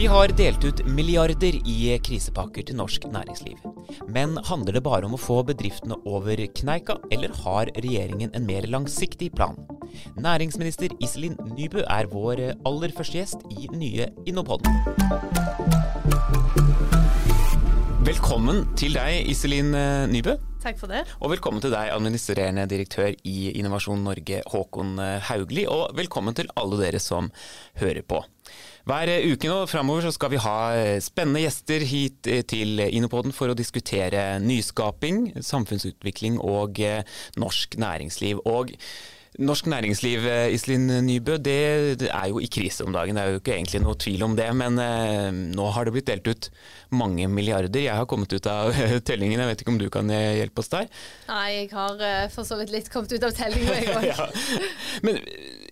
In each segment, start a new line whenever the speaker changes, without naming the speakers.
Vi har delt ut milliarder i krisepakker til norsk næringsliv. Men handler det bare om å få bedriftene over kneika, eller har regjeringen en mer langsiktig plan? Næringsminister Iselin Nybø er vår aller første gjest i nye Innopodden. Velkommen til deg, Iselin Nybø.
Takk for det.
Og velkommen til deg, administrerende direktør i Innovasjon Norge, Håkon Haugli. Og velkommen til alle dere som hører på. Hver uke nå framover så skal vi ha spennende gjester hit til Inopoden for å diskutere nyskaping, samfunnsutvikling og norsk næringsliv. Og Norsk næringsliv Iselin Nybø, det, er jo i krise om dagen. Det er jo ikke egentlig noe tvil om det. Men eh, nå har det blitt delt ut mange milliarder. Jeg har kommet ut av tellingen. Jeg vet ikke om du kan hjelpe oss der?
Nei, jeg har for så vidt litt kommet ut av tellingen, jeg òg.
ja. Men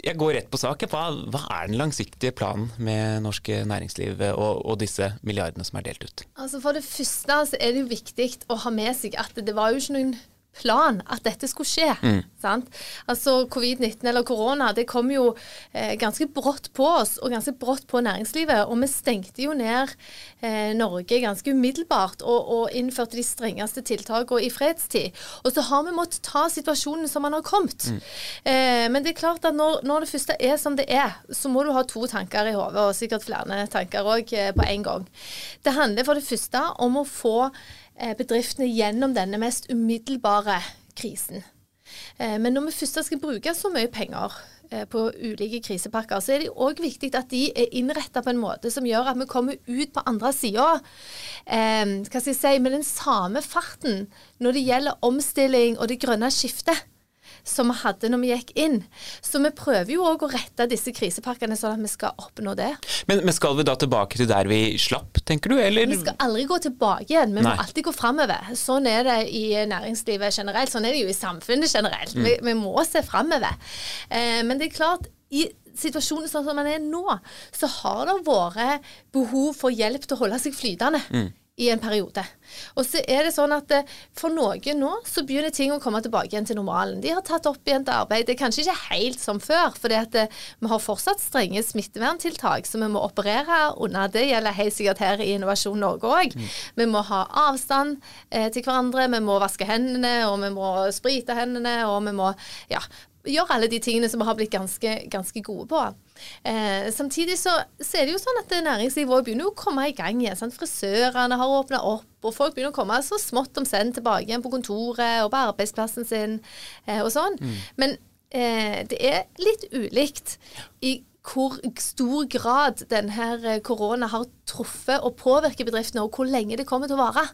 jeg går rett på sak. Hva, hva, er den langsiktige planen med norsk næringsliv og, og, disse milliardene som er delt ut?
Altså For det første så er det jo viktig å ha med seg at det var jo ikke noen plan at dette skulle skje. Mm. Altså Covid-19 eller korona det kom jo eh, ganske brått på oss og ganske brått på næringslivet. Og vi stengte jo ned eh, Norge ganske umiddelbart og, og, innførte de strengeste tiltakene i fredstid. Og så har vi måttet ta situasjonen som den har kommet. Mm. Eh, men det er klart at når, når, det første er som det er, så må du ha to tanker i hodet, og sikkert flere tanker òg eh, på en gang. Det handler for det første om å få bedriftene gjennom denne mest umiddelbare krisen. Eh, men når vi først skal bruke så mye penger eh, på ulike krisepakker, så er det òg viktig at de er innretta på en måte som gjør at vi kommer ut på andre sida eh, si, med den samme farten når det gjelder omstilling og det grønne skiftet som vi hadde når vi gikk inn. Så vi prøver jo òg å rette disse krisepakkene sånn at vi skal oppnå det.
Men, men, skal vi da tilbake til der vi slapp, tenker du? Eller?
Vi skal aldri gå tilbake igjen, vi må alltid gå framover. Sånn er det i næringslivet generelt, sånn er det jo i samfunnet generelt. Mm. Vi, vi, må se framover. Eh, men det er klart, i situasjonen sånn som den er nå, så har det vært behov for hjelp til å holde seg flytende. Mm i en periode. Og så er det sånn at eh, For noen nå så begynner ting å komme tilbake igjen til normalen. De har tatt opp igjen til arbeid. Det er kanskje ikke helt som før, for eh, vi har fortsatt strenge smitteverntiltak som vi må operere under. Det gjelder helt sikkert her i Innovasjon Norge òg. Mm. Vi må ha avstand eh, til hverandre, vi må vaske hendene, og vi må sprite hendene, og vi må ja, gjøre alle de tingene som vi har blitt ganske, ganske gode på. Eh, samtidig så, så, er det jo sånn at næringslivet òg begynner å komme i gang igjen. Sant? Frisørene har åpna opp, og folk begynner å komme så smått om senn tilbake igjen på kontoret og på arbeidsplassen sin eh, og sånn. Mm. Men eh, det er litt ulikt i hvor stor grad denne korona har truffet og påvirker bedriftene, og hvor lenge det kommer til å vare.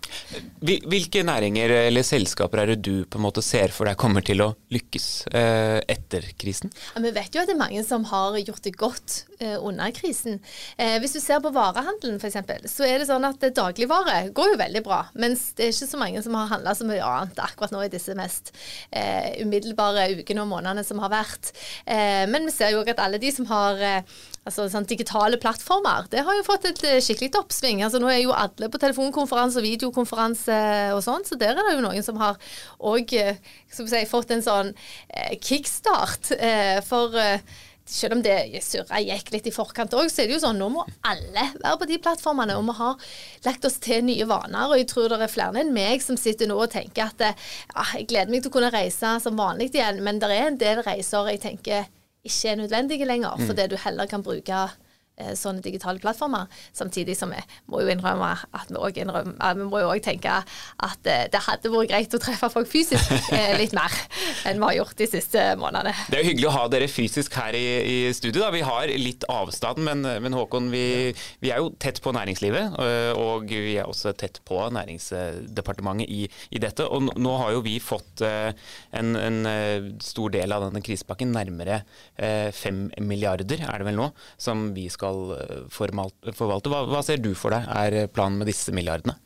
Hvilke næringer eller selskaper er det du på en måte ser for deg kommer til å lykkes eh, etter krisen?
Ja, vi vet jo at det er mange som har gjort det godt eh, under krisen. Eh, hvis du ser på varehandelen f.eks., så er det sånn at dagligvare går jo veldig bra. Mens det er ikke så mange som har handla så mye annet akkurat nå i disse mest eh, umiddelbare ukene og månedene som har vært. Eh, men vi ser jo også at alle de som har eh, altså, sånn, digitale plattformer, det har jo fått et skikkelig oppsving. Altså, nå er jo alle på telefonkonferanse og videokonferanse og sånn, så der er det jo noen som har òg eh, si, fått en sånn eh, kickstart. Eh, for eh, selv om det surra gikk litt i forkant òg, så er det jo sånn nå må alle være på de plattformene. Og vi har lagt oss til nye vaner. Og jeg tror det er flere enn meg som sitter nå og tenker at ja, ah, jeg gleder meg til å kunne reise som vanlig igjen, men det er en del reiser jeg tenker ikke er nødvendige lenger, mm. fordi du heller kan bruke Eh, sånne digitale plattformer. Samtidig som vi må jo innrømme at vi òg vi må jo òg tenke at eh, det hadde vært greit å treffe folk fysisk eh, litt mer enn vi har gjort de siste månedene.
Det er jo hyggelig å ha dere fysisk her i, i studio. Da. Vi har litt avstand, men, men Håkon, vi, vi, er jo tett på næringslivet. Og vi er også tett på Næringsdepartementet i, i dette. Og nå har jo vi fått en, en stor del av denne krisepakken, nærmere fem milliarder er det vel nå, som vi skal skal eh, forvalte. Hva, hva ser du for deg er planen med disse milliardene?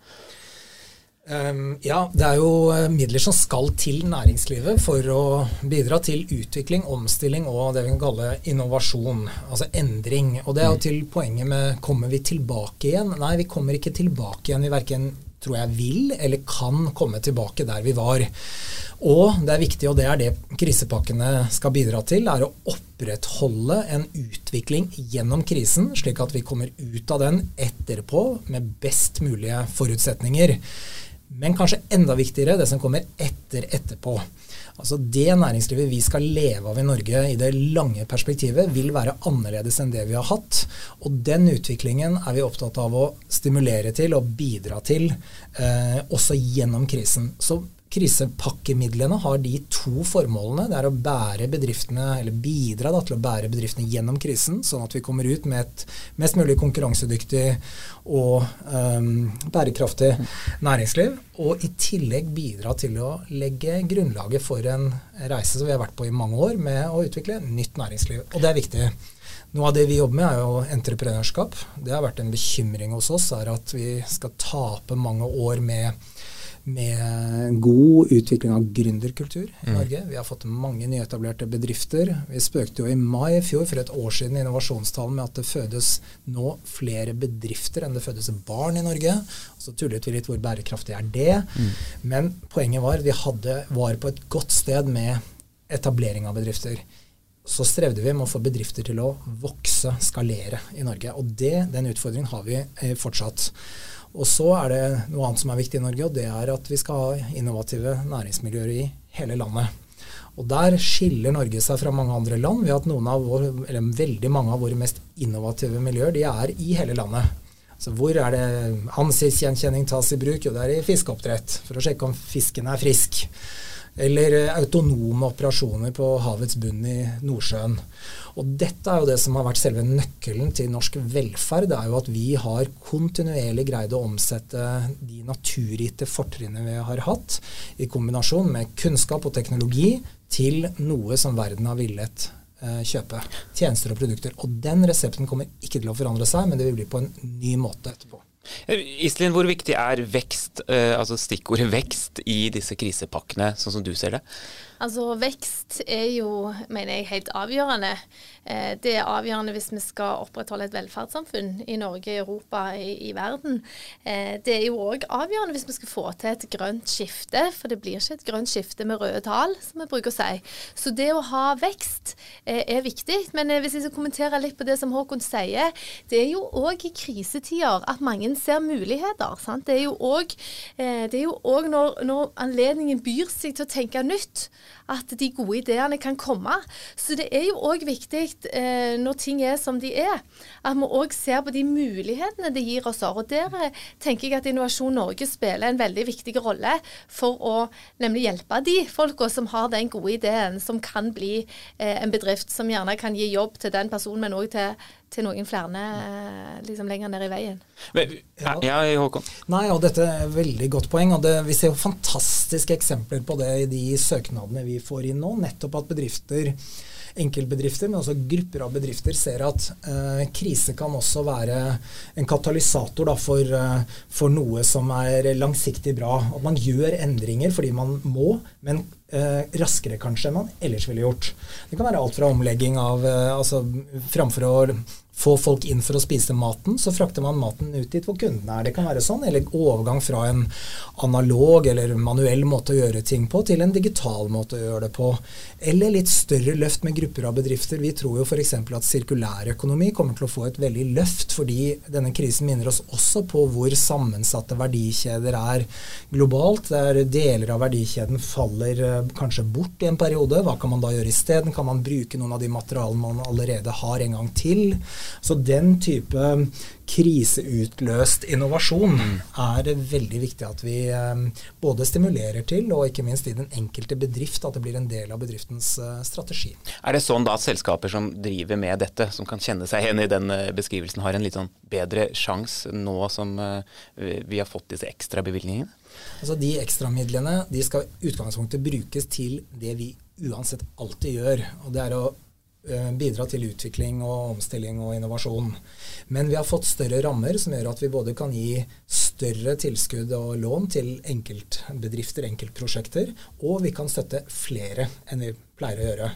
Um, ja, det er jo eh, midler som skal til næringslivet for å bidra til utvikling, omstilling og det vi kan kalle innovasjon. Altså endring. Og det er jo mm. til poenget med kommer vi tilbake igjen? Nei, vi kommer ikke tilbake igjen. Vi verken tror jeg vil eller kan komme tilbake der vi var. Og det er viktig, og det er det krisepakkene skal bidra til, er å opprettholde en utvikling gjennom krisen, slik at vi kommer ut av den etterpå med best mulige forutsetninger. Men kanskje enda viktigere det som kommer etter etterpå. Altså Det næringslivet vi skal leve av i Norge i det lange perspektivet, vil være annerledes enn det vi har hatt. Og den utviklingen er vi opptatt av å stimulere til og bidra til, eh, også gjennom krisen. Så Krisepakkemidlene har de to formålene. Det er å bære bedriftene, eller bidra da, til å bære bedriftene gjennom krisen, sånn at vi kommer ut med et mest mulig konkurransedyktig og um, bærekraftig næringsliv. Og i tillegg bidra til å legge grunnlaget for en reise som vi har vært på i mange år, med å utvikle nytt næringsliv. Og det er viktig. Noe av det vi jobber med, er jo entreprenørskap. Det har vært en bekymring hos oss, er at vi skal tape mange år med med god utvikling av gründerkultur i mm. Norge. Vi har fått mange nyetablerte bedrifter. Vi spøkte jo i mai i fjor, for et år siden, innovasjonstalen med at det fødes nå flere bedrifter enn det fødes barn i Norge. Så tullet vi litt hvor bærekraftig er det. Mm. Men poenget var vi hadde, var på et godt sted med etablering av bedrifter. Så strevde vi med å få bedrifter til å vokse, skalere i Norge. Og det, den utfordringen har vi eh, fortsatt. Og så er det noe annet som er viktig i Norge, og det er at vi skal ha innovative næringsmiljøer i hele landet. Og Der skiller Norge seg fra mange andre land ved at noen av vår, eller veldig mange av våre mest innovative miljøer de er i hele landet. Så hvor er det ansiktsgjenkjenning tas i bruk? Jo, det er i fiskeoppdrett, for å sjekke om fisken er frisk. Eller eh, autonome operasjoner på havets bunn i Nordsjøen. Og dette er jo det som har vært selve nøkkelen til norsk velferd. Det er jo at vi har kontinuerlig greid å omsette de naturgitte fortrinnene vi har hatt, i kombinasjon med kunnskap og teknologi, til noe som verden har villet eh, kjøpe. Tjenester og produkter. Og den resepten kommer ikke til å forandre seg, men det vil bli på en ny måte etterpå.
Iselin, hvor viktig er vekst, eh, altså stikkordet vekst i disse krisepakkene, sånn som du ser det?
Altså Vekst er jo, mener jeg, helt avgjørende. Eh, det er avgjørende hvis vi skal opprettholde et velferdssamfunn i Norge, Europa, i, i verden. Eh, det er jo òg avgjørende hvis vi skal få til et grønt skifte, for det blir ikke et grønt skifte med røde tall, som vi bruker å si. Så det å ha vekst eh, er viktig. Men hvis jeg skal kommentere litt på det som Håkon sier, det er jo òg i krisetider at mange ser muligheter. Sant? Det er jo òg når, når anledningen byr seg til å tenke nytt at de gode ideene kan komme. Så det er jo òg viktig eh, når ting er som de er, at vi òg ser på de mulighetene det gir oss. Og der eh, tenker jeg at Innovasjon Norge spiller en veldig viktig rolle for å nemlig hjelpe de folka som har den gode ideen, som kan bli eh, en bedrift som gjerne kan gi jobb til den personen, men òg til til noen flere eh, liksom lenger ned i veien.
Ja, Håkon?
Nei, og Dette er et veldig godt poeng. og det, Vi ser jo fantastiske eksempler på det i de søknadene vi får inn nå. Nettopp at bedrifter enkeltbedrifter, men også grupper av bedrifter ser at eh, krise kan også være en katalysator da, for, eh, for, noe som er langsiktig bra. At man gjør endringer fordi man må, men eh, raskere kanskje enn man ellers ville gjort. Det kan være alt fra omlegging av eh, altså Framfor å få folk inn for å spise maten, så frakter man maten ut dit hvor kundene er. Det kan være sånn, eller overgang fra en analog eller manuell måte å gjøre ting på til en digital måte å gjøre det på. Eller litt større løft med grupper av bedrifter. Vi tror jo f.eks. at sirkulærøkonomi kommer til å få et veldig løft, fordi denne krisen minner oss også på hvor sammensatte verdikjeder er globalt. Der deler av verdikjeden faller eh, kanskje bort i en periode. Hva kan man da gjøre isteden? Kan man bruke noen av de materialene man allerede har en gang til? Så den type kriseutløst innovasjon mm. er det veldig viktig at vi eh, både stimulerer til, og ikke minst i den enkelte bedrift, at det blir en del av bedriftens eh, strategi.
Er det sånn da at selskaper som driver med dette, som kan kjenne seg igjen i den eh, beskrivelsen, har en litt sånn bedre sjanse nå som vi har fått disse ekstra bevilgningene?
Altså De ekstramidlene de skal i utgangspunktet brukes til det vi uansett alltid gjør. og det er å bidra til utvikling og omstilling og innovasjon. Men vi har fått større rammer som gjør at vi både kan gi større tilskudd og lån til enkeltbedrifter, enkeltprosjekter, og vi kan støtte flere enn vi pleier å gjøre.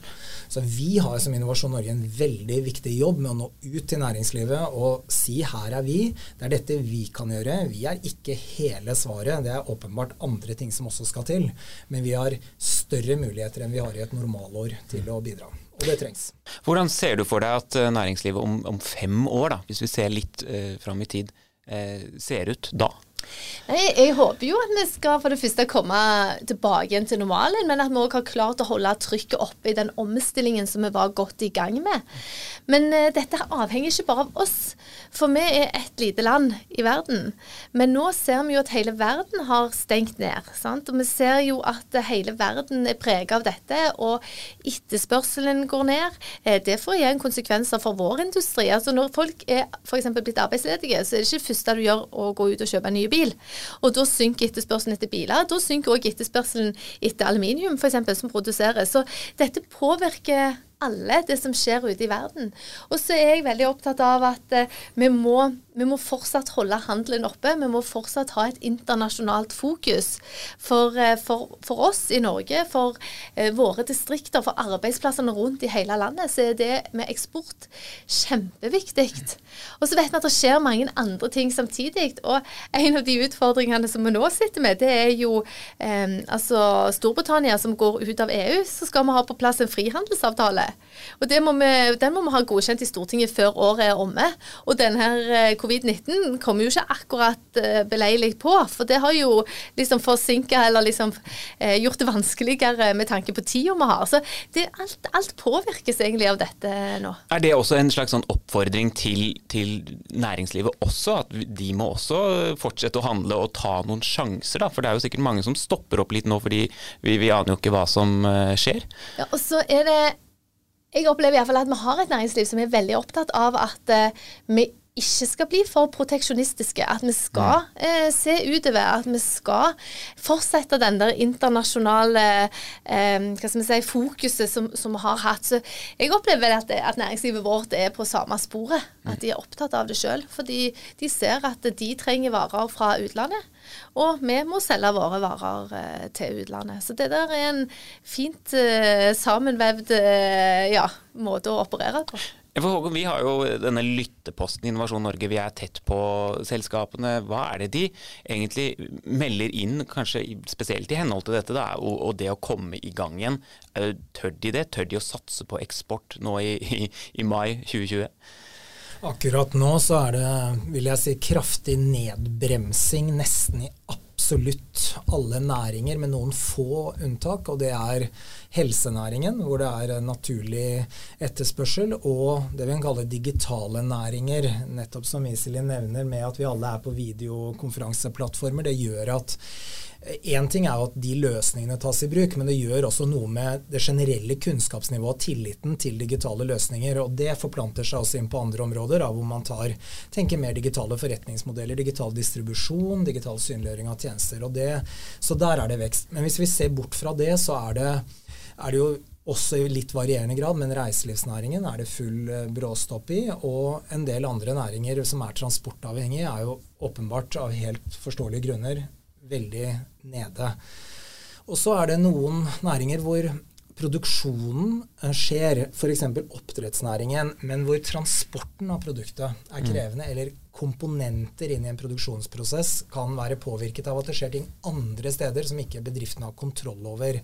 Så vi har som Innovasjon Norge en veldig viktig jobb med å nå ut til næringslivet og si her er vi, det er dette vi kan gjøre. Vi er ikke hele svaret, det er åpenbart andre ting som også skal til. Men vi har større muligheter enn vi har i et normalår til å bidra. Og det trengs.
Hvordan ser du for deg at eh, næringslivet om, om fem år, da, hvis vi ser litt eh, fram i tid, eh, ser ut da?
Jeg, jeg, håper jo at vi skal for det første komme tilbake igjen til normalen, men at vi òg har klart å holde trykket oppe i den omstillingen som vi var godt i gang med. Men uh, dette avhenger ikke bare av oss, for vi er et lite land i verden. Men nå ser vi jo at hele verden har stengt ned. Sant? Og vi ser jo at hele verden er preget av dette, og etterspørselen går ned. Eh, det får igjen konsekvenser for vår industri. Altså Når folk er f.eks. blitt arbeidsledige, så er det ikke det første du gjør å gå ut og kjøpe en ny bil. Og da synker etterspørselen etter biler. Da synker òg etterspørselen etter aluminium f.eks. som produseres. Så dette påvirker alle det som skjer ute i verden. Og så er jeg veldig opptatt av at uh, vi, må, vi, må, fortsatt holde handelen oppe. Vi må fortsatt ha et internasjonalt fokus. For, uh, for, for oss i Norge, for eh, våre distrikter, for arbeidsplassene rundt i hele landet, så er det med eksport kjempeviktig. Og så vet vi at det skjer mange andre ting samtidig. Og en av de utfordringene som vi nå sitter med, det er jo eh, altså Storbritannia som går ut av EU. Så skal vi ha på plass en frihandelsavtale. Og må vi, Den må vi ha godkjent i Stortinget før året er omme. Og denne eh, covid-19 kommer jo ikke akkurat uh, beleilig på. For det har jo liksom forsinka eller liksom uh, gjort det vanskeligere med tanke på tida vi har. Så det, alt, alt, påvirkes egentlig av dette nå.
Er det også en slags sånn oppfordring til, til, næringslivet også? At de må også fortsette å handle og ta noen sjanser? da? For det er jo sikkert mange som stopper opp litt nå fordi vi, vi aner jo ikke hva som skjer.
Ja, og så er det jeg opplever i hvert fall at vi har et næringsliv som er veldig opptatt av at vi ikke skal bli for proteksjonistiske. At vi skal eh, se utover. At vi skal fortsette den der internasjonale eh, hva skal vi si, fokuset som, som, vi har hatt. Så jeg opplever at, at, næringslivet vårt er på samme sporet. At de er opptatt av det sjøl. Fordi de ser at de trenger varer fra utlandet. Og vi må selge våre varer eh, til utlandet. Så det der er en fint eh, sammenvevd eh, ja, måte å operere på.
For Vi har jo denne lytteposten Innovasjon Norge. Vi er tett på selskapene. Hva er det de egentlig melder inn, kanskje spesielt i henhold til dette, da, og, det å komme i gang igjen? Tør de det? Tør de å satse på eksport nå i, i, i mai 2020?
Akkurat nå så er det, vil jeg si, kraftig nedbremsing nesten i absolutt alle næringer, med noen få unntak. Og det er helsenæringen, hvor det er naturlig etterspørsel, og det vi kan kalle digitale næringer. Nettopp som Iselin nevner, med at vi alle er på videokonferanseplattformer. Det gjør at Én ting er jo at de løsningene tas i bruk, men det gjør også noe med det generelle kunnskapsnivået og tilliten til digitale løsninger. og Det forplanter seg også inn på andre områder, hvor man tar, tenker mer digitale forretningsmodeller, digital distribusjon, digital synliggjøring av tjenester. og Det, så der er det vekst. Men hvis vi ser bort fra det, så er det, er det jo også i litt varierende grad, men reiselivsnæringen er det full eh, bråstopp i. Og en del andre næringer som er transportavhengige, er jo åpenbart av helt forståelige grunner veldig nede. Og så er det noen næringer hvor produksjonen eh, skjer, f.eks. oppdrettsnæringen, men hvor transporten av produktet er mm. krevende, mm. eller komponenter inn i en produksjonsprosess kan være påvirket av at det skjer ting andre steder som ikke bedriften har kontroll over.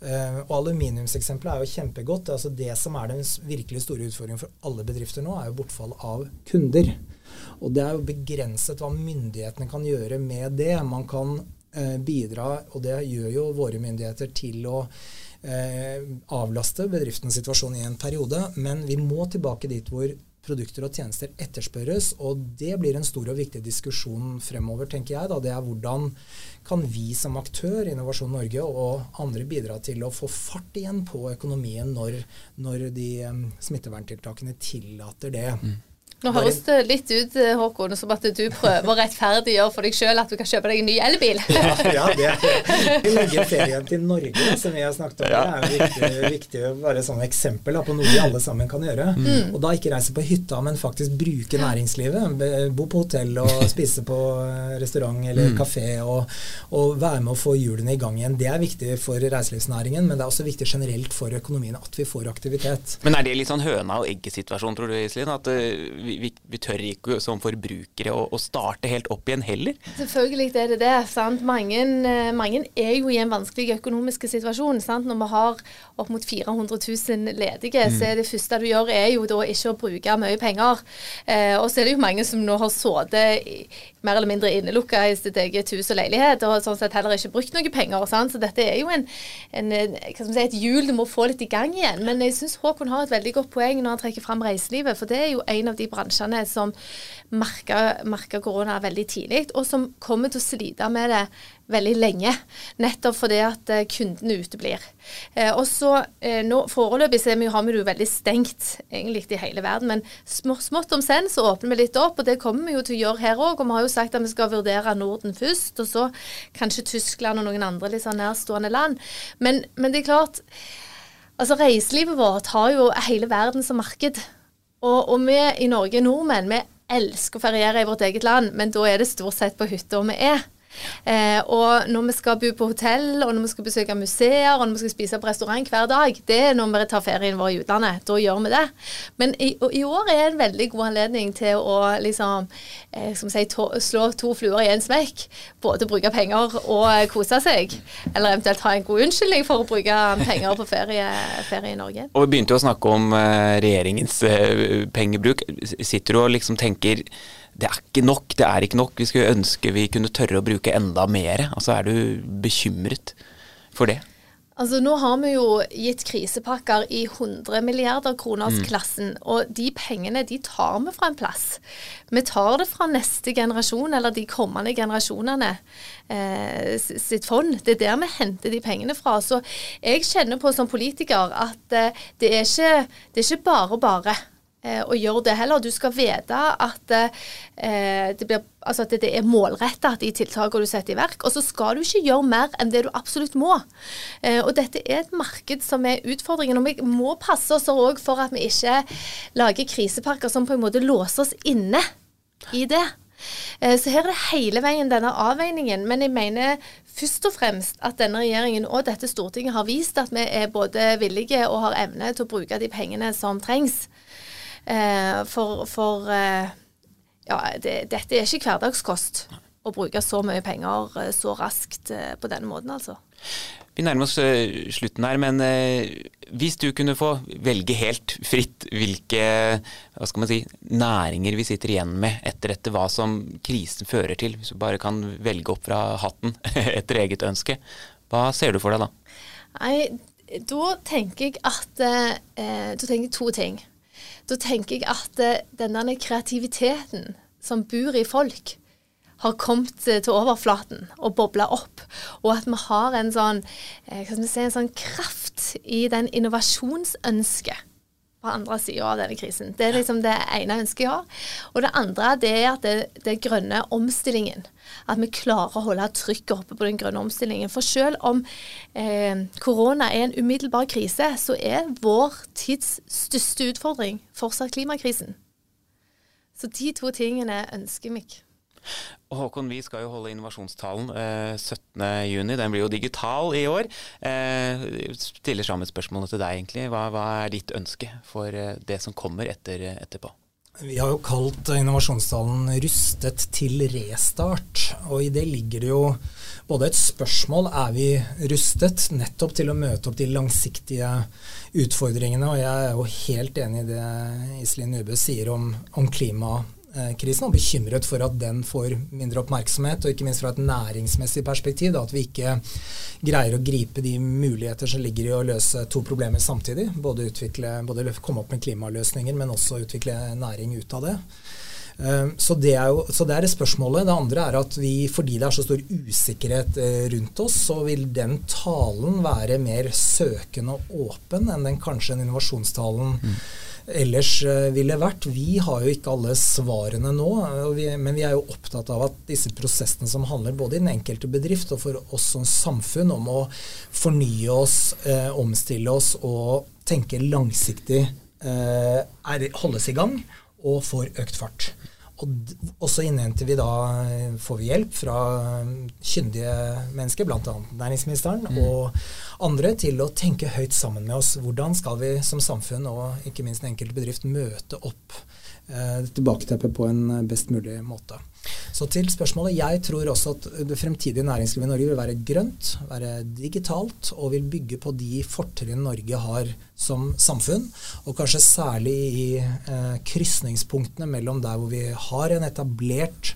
Uh, og Aluminiumseksempelet er jo kjempegodt. Altså det som er den virkelig store utfordringen for alle bedrifter nå, er jo bortfall av kunder. Og det er jo begrenset hva myndighetene kan gjøre med det. Man kan eh, bidra, og det gjør jo våre myndigheter, til å eh, avlaste bedriftens situasjon i en periode. Men vi må tilbake dit hvor produkter og tjenester etterspørres. Og det blir en stor og viktig diskusjon fremover, tenker jeg. Da. Det er hvordan kan vi som aktør, Innovasjon Norge og andre, bidra til å få fart igjen på økonomien når, når de um, smitteverntiltakene tillater det. Mm.
Nå høres det litt ut eh, Håkon, som at du prøver å rettferdiggjøre for deg sjøl at du kan kjøpe deg en ny elbil.
ja, ja, det er Vi legger ferien til Norge, som vi har snakket om. Ja. Det er jo viktig, viktig å være sånn eksempel da, på noe vi alle sammen kan gjøre. Mm. Og da ikke reise på hytta, men faktisk bruke næringslivet. Bo på hotell og spise på eh, restaurant eller mm. kafé og, og, være med å få hjulene i gang igjen. Det er viktig for reiselivsnæringen, men det er også viktig generelt for økonomien at vi får aktivitet.
Men er det litt sånn høna og egget-situasjon, tror du, Iselin? At uh, vi, vi, vi, tør ikke som forbrukere å, å, starte helt opp igjen heller?
Selvfølgelig er det det. sant? Mange, eh, mange er jo i en vanskelig økonomisk situasjon. sant? Når vi har opp mot 400 000 ledige, mm. så er det første du gjør er jo da ikke å bruke mye penger. Eh, og så er det jo mange som nå har sittet mer eller mindre innelukka i sitt eget hus og leilighet, og sånn sett heller ikke brukt noe penger. Sant? Så dette er jo en, en, si, et hjul du må få litt i gang igjen. Men jeg syns Håkon har et veldig godt poeng når han trekker fram reiselivet, for det er jo en av de bransjene som merka korona veldig tidlig, og som kommer til å slite med det veldig lenge. Nettopp fordi at eh, kundene uteblir. Eh, og så eh, nå Foreløpig så har vi det jo veldig stengt egentlig i hele verden, men smått om senn så åpner vi litt opp, og det kommer vi jo til å gjøre her òg. Og vi har jo sagt at vi skal vurdere Norden først, og så kanskje Tyskland og noen andre litt sånn nærstående land. Men, men det er klart Altså Reiselivet vårt har jo hele verden som marked. Og, og vi i Norge, nordmenn, vi elsker å feriere i vårt eget land, men da er det stort sett på hytta vi er. Eh, og når vi skal bo på hotell, og når vi skal besøke museer, og når vi skal spise på restaurant hver dag, det er når vi tar ferien vår i utlandet. Da gjør vi det. Men i, i år er en veldig god anledning til å liksom, eh, si, to, slå to fluer i én smekk. Både bruke penger og kose seg. Eller eventuelt ha en god unnskyldning for å bruke penger på ferie, ferie i Norge.
Og Vi begynte jo å snakke om uh, regjeringens uh, pengebruk. Sitter du og liksom tenker det er ikke nok, det er ikke nok. Vi skulle ønske vi kunne tørre å bruke enda mer. Altså, er du bekymret for det?
Altså Nå har vi jo gitt krisepakker i 100 milliarder kroners mm. klassen, og de pengene de tar vi fra en plass. Vi tar det fra neste generasjon, eller de kommende generasjonene eh, sitt fond. Det er der vi henter de pengene fra. Så jeg kjenner på som politiker at eh, det, er ikke, det er ikke bare bare eh, å gjøre det heller. Du skal vite at, eh, det, blir, altså at det er målretta, de tiltakene du setter i verk. Og så skal du ikke gjøre mer enn det du absolutt må. Eh, og dette er et marked som er utfordringen. Og vi må passe oss òg for at vi ikke lager krisepakker som på en måte låser oss inne i det. Eh, så her er det hele veien denne avveiningen. Men jeg mener først og fremst at denne regjeringen og dette Stortinget har vist at vi er både villige og har evne til å bruke de pengene som trengs. Eh, for, for eh, ja, det, dette er ikke hverdagskost å bruke så mye penger eh, så raskt på denne måten, altså.
Vi nærmer oss slutten her, men hvis du kunne få velge helt fritt hvilke hva skal man si, næringer vi sitter igjen med etter dette, hva som krisen fører til, hvis du bare kan velge opp fra hatten etter eget ønske, hva ser du for deg da?
Nei, da tenker jeg at eh, Da tenker jeg to ting da tenker jeg at uh, denne kreativiteten som bor i folk, har kommet uh, til overflaten og bobla opp. Og at vi har en sånn, uh, si, en sånn kraft i den innovasjonsønsket på andre sida av denne krisen. Det er liksom det ene ønsket jeg har. Og det andre det er at det, det grønne omstillingen. At vi klarer å holde trykket oppe på den grønne omstillingen. For selv om eh, korona er en umiddelbar krise, så er vår tids største utfordring fortsatt klimakrisen. Så de to tingene ønsker meg.
Håkon, vi skal jo holde innovasjonstalen eh, 17.6. Den blir jo digital i år. Eh, stiller sammen spørsmålet til deg, egentlig. Hva, hva er ditt ønske for eh, det som kommer etter, etterpå?
Vi har jo kalt innovasjonstalen 'Rustet til restart'. Og i det ligger det jo både et spørsmål er vi rustet nettopp til å møte opp de langsiktige utfordringene. Og jeg er jo helt enig i det Iselin Nubø sier om, om klima Eh, og bekymret for at den får mindre oppmerksomhet, og ikke minst fra et næringsmessig perspektiv. Da, at vi ikke greier å gripe de muligheter som ligger i å løse to problemer samtidig. Både, utvikle, både komme opp med klimaløsninger, men også utvikle næring ut av det. Eh, så det, jo, så det, er spørsmålet. Det andre er at vi, fordi det er så stor usikkerhet eh, rundt oss, så vil den talen være mer søkende og åpen enn den kanskje en innovasjonstalen mm ellers ville vært. Vi har jo ikke alle svarene nå, men vi er jo opptatt av at disse prosessene som handler både i den enkelte bedrift og for oss som samfunn om å fornye oss, omstille oss og tenke langsiktig, holdes i gang og får økt fart. Og så innhenter vi da, får vi hjelp fra kyndige mennesker, bl.a. næringsministeren mm. og andre, til å tenke høyt sammen med oss. Hvordan skal vi som samfunn og ikke minst den enkelte bedrift møte opp tilbaketeppet på en best mulig måte. Så til spørsmålet. Jeg tror også at det fremtidige næringslivet i Norge vil være grønt, være digitalt og vil bygge på de fortrinn Norge har som samfunn. Og kanskje særlig i eh, krysningspunktene mellom der hvor vi har en etablert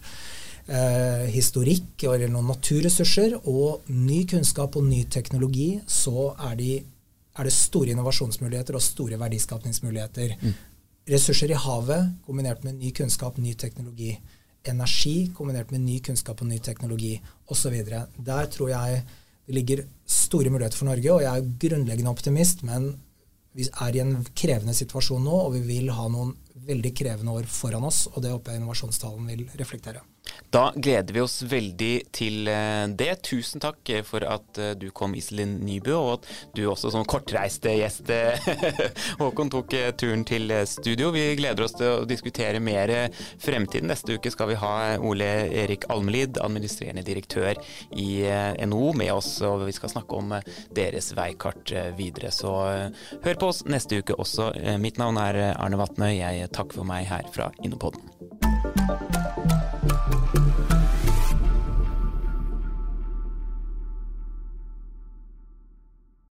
eh, historikk eller noen naturressurser og ny kunnskap og ny teknologi, så er, de, er det store innovasjonsmuligheter og store verdiskapningsmuligheter. Mm. Ressurser i havet kombinert med ny kunnskap, ny teknologi energi kombinert med ny kunnskap og ny teknologi osv. Der tror jeg det ligger store muligheter for Norge, og jeg er grunnleggende optimist, men vi er i en krevende situasjon nå, og vi vil ha noen veldig krevende år foran oss, og det håper jeg innovasjonstalen vil reflektere.
Da gleder vi oss veldig til eh, det. Tusen takk for at eh, du kom, Iselin Nybø, og at du også som kortreiste gjest, eh, Håkon, tok turen til studio. Vi gleder oss til å diskutere mer fremtiden. Neste uke skal vi ha Ole Erik Almelid, administrerende direktør i NHO, med oss, og vi skal snakke om deres veikart videre. Så hør på oss neste uke også. Mitt navn er Arne Vatne. Jeg takker for meg her fra Innopodden.